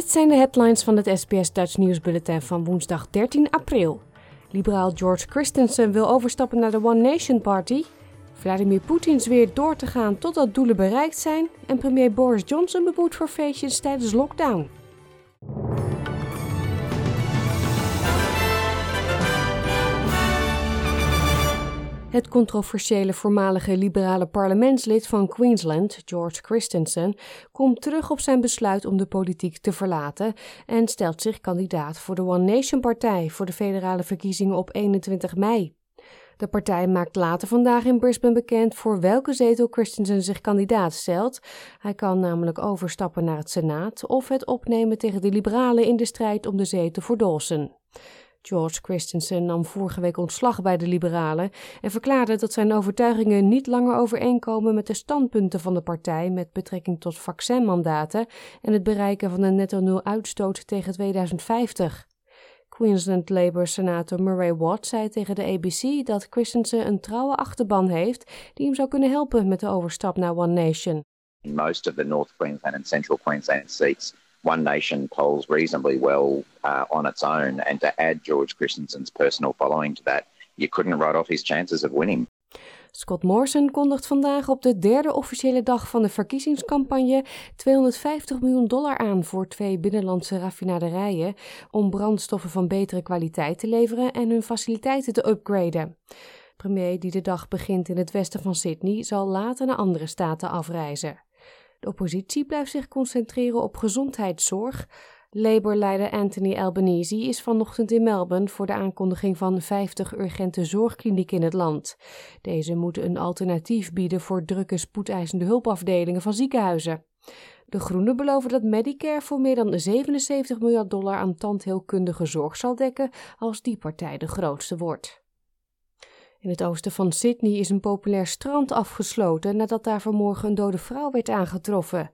Dit zijn de headlines van het SBS Dutch Nieuwsbulletin van woensdag 13 april. Liberaal George Christensen wil overstappen naar de One Nation Party. Vladimir Poetin zweert door te gaan totdat doelen bereikt zijn. En premier Boris Johnson beboet voor feestjes tijdens lockdown. Het controversiële voormalige liberale parlementslid van Queensland, George Christensen, komt terug op zijn besluit om de politiek te verlaten en stelt zich kandidaat voor de One Nation Partij voor de federale verkiezingen op 21 mei. De partij maakt later vandaag in Brisbane bekend voor welke zetel Christensen zich kandidaat stelt. Hij kan namelijk overstappen naar het Senaat of het opnemen tegen de Liberalen in de strijd om de zetel voor Dawson. George Christensen nam vorige week ontslag bij de Liberalen en verklaarde dat zijn overtuigingen niet langer overeenkomen met de standpunten van de partij met betrekking tot vaccinmandaten en het bereiken van een netto-nul uitstoot tegen 2050. Queensland Labour-senator Murray Watt zei tegen de ABC dat Christensen een trouwe achterban heeft die hem zou kunnen helpen met de overstap naar One Nation. Most of the North Queensland and Central Queensland seats, One Nation polls reasonably well uh, on its own, and to add George Christensen's personal following to that, you couldn't write off his chances of winning. Scott Morrison kondigt vandaag op de derde officiële dag van de verkiezingscampagne 250 miljoen dollar aan voor twee binnenlandse raffinaderijen om brandstoffen van betere kwaliteit te leveren en hun faciliteiten te upgraden. Premier die de dag begint in het westen van Sydney zal later naar andere staten afreizen. De oppositie blijft zich concentreren op gezondheidszorg. Labour-leider Anthony Albanese is vanochtend in Melbourne voor de aankondiging van 50 urgente zorgklinieken in het land. Deze moeten een alternatief bieden voor drukke spoedeisende hulpafdelingen van ziekenhuizen. De Groenen beloven dat Medicare voor meer dan 77 miljard dollar aan tandheelkundige zorg zal dekken als die partij de grootste wordt. In het oosten van Sydney is een populair strand afgesloten nadat daar vanmorgen een dode vrouw werd aangetroffen.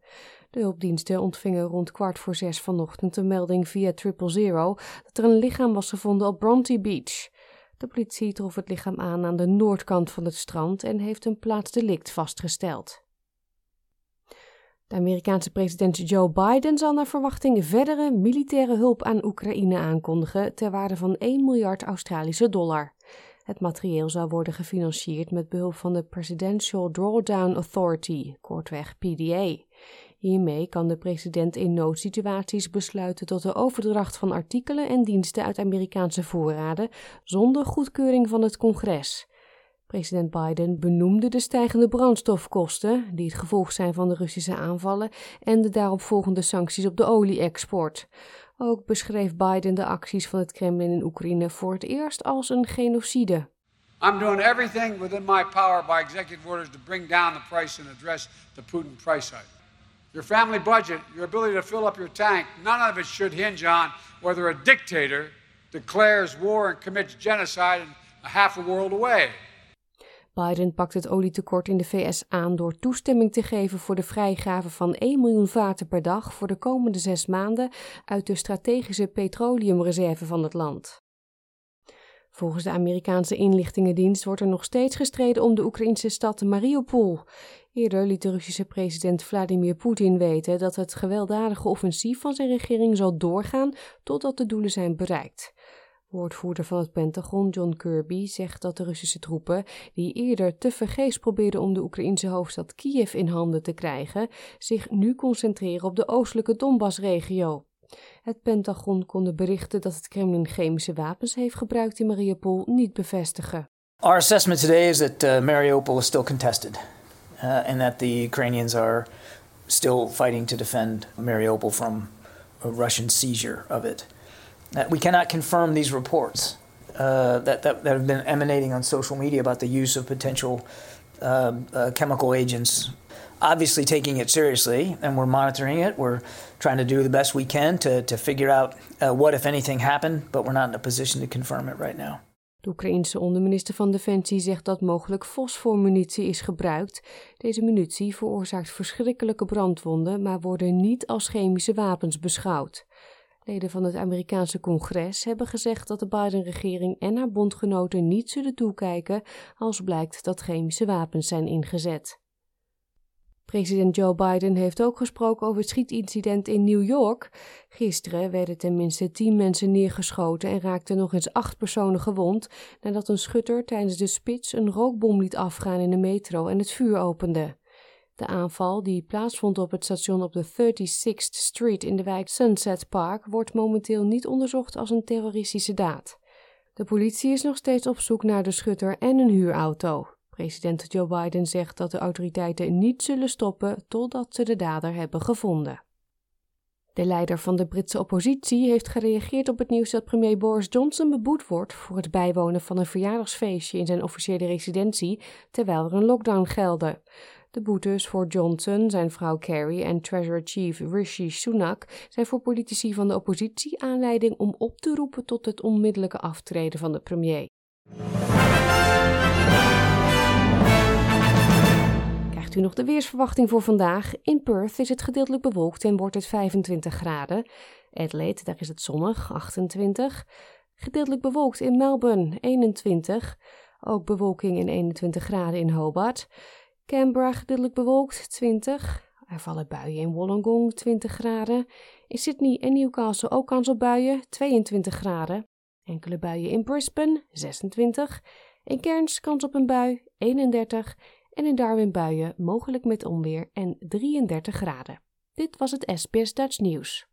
De hulpdiensten ontvingen rond kwart voor zes vanochtend een melding via Triple Zero dat er een lichaam was gevonden op Bronte Beach. De politie trof het lichaam aan aan de noordkant van het strand en heeft een plaatsdelict vastgesteld. De Amerikaanse president Joe Biden zal naar verwachting verdere militaire hulp aan Oekraïne aankondigen ter waarde van 1 miljard Australische dollar. Het materieel zou worden gefinancierd met behulp van de Presidential Drawdown Authority, kortweg PDA. Hiermee kan de president in noodsituaties besluiten tot de overdracht van artikelen en diensten uit Amerikaanse voorraden zonder goedkeuring van het congres. President Biden benoemde de stijgende brandstofkosten, die het gevolg zijn van de Russische aanvallen, en de daaropvolgende sancties op de olie-export. Ook beschreef Biden de acties van het Kremlin in Oekraïne voor het eerst als een genocide. I'm doing everything within my power by executive orders to bring down the price and address the Putin price hike. Your family budget, your ability to fill up your tank, none of it should hinge on whether a dictator declares war and commits genocide in a half a world away. Biden pakt het olietekort in de VS aan door toestemming te geven voor de vrijgave van 1 miljoen vaten per dag voor de komende zes maanden uit de strategische petroleumreserve van het land. Volgens de Amerikaanse inlichtingendienst wordt er nog steeds gestreden om de Oekraïnse stad Mariupol. Eerder liet de Russische president Vladimir Poetin weten dat het gewelddadige offensief van zijn regering zal doorgaan totdat de doelen zijn bereikt. Woordvoerder van het Pentagon, John Kirby, zegt dat de Russische troepen, die eerder tevergeefs probeerden om de Oekraïnse hoofdstad Kiev in handen te krijgen, zich nu concentreren op de oostelijke Donbass-regio. Het Pentagon kon de berichten dat het Kremlin chemische wapens heeft gebruikt in Mariupol niet bevestigen. Our assessment today is that uh, Mariupol is still contested uh, and that the Ukrainians are still fighting to defend Mariupol from a Russian seizure of it. Uh, we cannot confirm these reports uh, that, that, that, have been emanating on social media about the use of potential uh, uh, chemical agents. Obviously, taking it seriously, and we're monitoring it. We're trying to do the best we can to, to figure out uh, what, if anything, happened, but we're not in a position to confirm it right now. De Oekraïense onderminister van Defensie zegt dat mogelijk fosformunitie is gebruikt. Deze munitie veroorzaakt verschrikkelijke brandwonden, maar worden niet als chemische wapens beschouwd. Leden van het Amerikaanse congres hebben gezegd dat de Biden-regering en haar bondgenoten niet zullen toekijken als blijkt dat chemische wapens zijn ingezet. President Joe Biden heeft ook gesproken over het schietincident in New York. Gisteren werden tenminste tien mensen neergeschoten en raakten nog eens acht personen gewond nadat een schutter tijdens de spits een rookbom liet afgaan in de metro en het vuur opende. De aanval, die plaatsvond op het station op de 36th Street in de wijk Sunset Park, wordt momenteel niet onderzocht als een terroristische daad. De politie is nog steeds op zoek naar de schutter en een huurauto. President Joe Biden zegt dat de autoriteiten niet zullen stoppen totdat ze de dader hebben gevonden. De leider van de Britse oppositie heeft gereageerd op het nieuws dat premier Boris Johnson beboet wordt voor het bijwonen van een verjaardagsfeestje in zijn officiële residentie terwijl er een lockdown geldde. De boetes voor Johnson, zijn vrouw Carrie en Treasurer Chief Rishi Sunak zijn voor politici van de oppositie aanleiding om op te roepen tot het onmiddellijke aftreden van de premier. Krijgt u nog de weersverwachting voor vandaag? In Perth is het gedeeltelijk bewolkt en wordt het 25 graden. Adelaide, daar is het zonnig, 28. Gedeeltelijk bewolkt in Melbourne, 21. Ook bewolking in 21 graden in Hobart. Canberra gedeeltelijk bewolkt, 20. Er vallen buien in Wollongong, 20 graden. In Sydney en Newcastle ook kans op buien, 22 graden. Enkele buien in Brisbane, 26. In Cairns kans op een bui, 31. En in Darwin buien, mogelijk met onweer en 33 graden. Dit was het SBS Dutch Nieuws.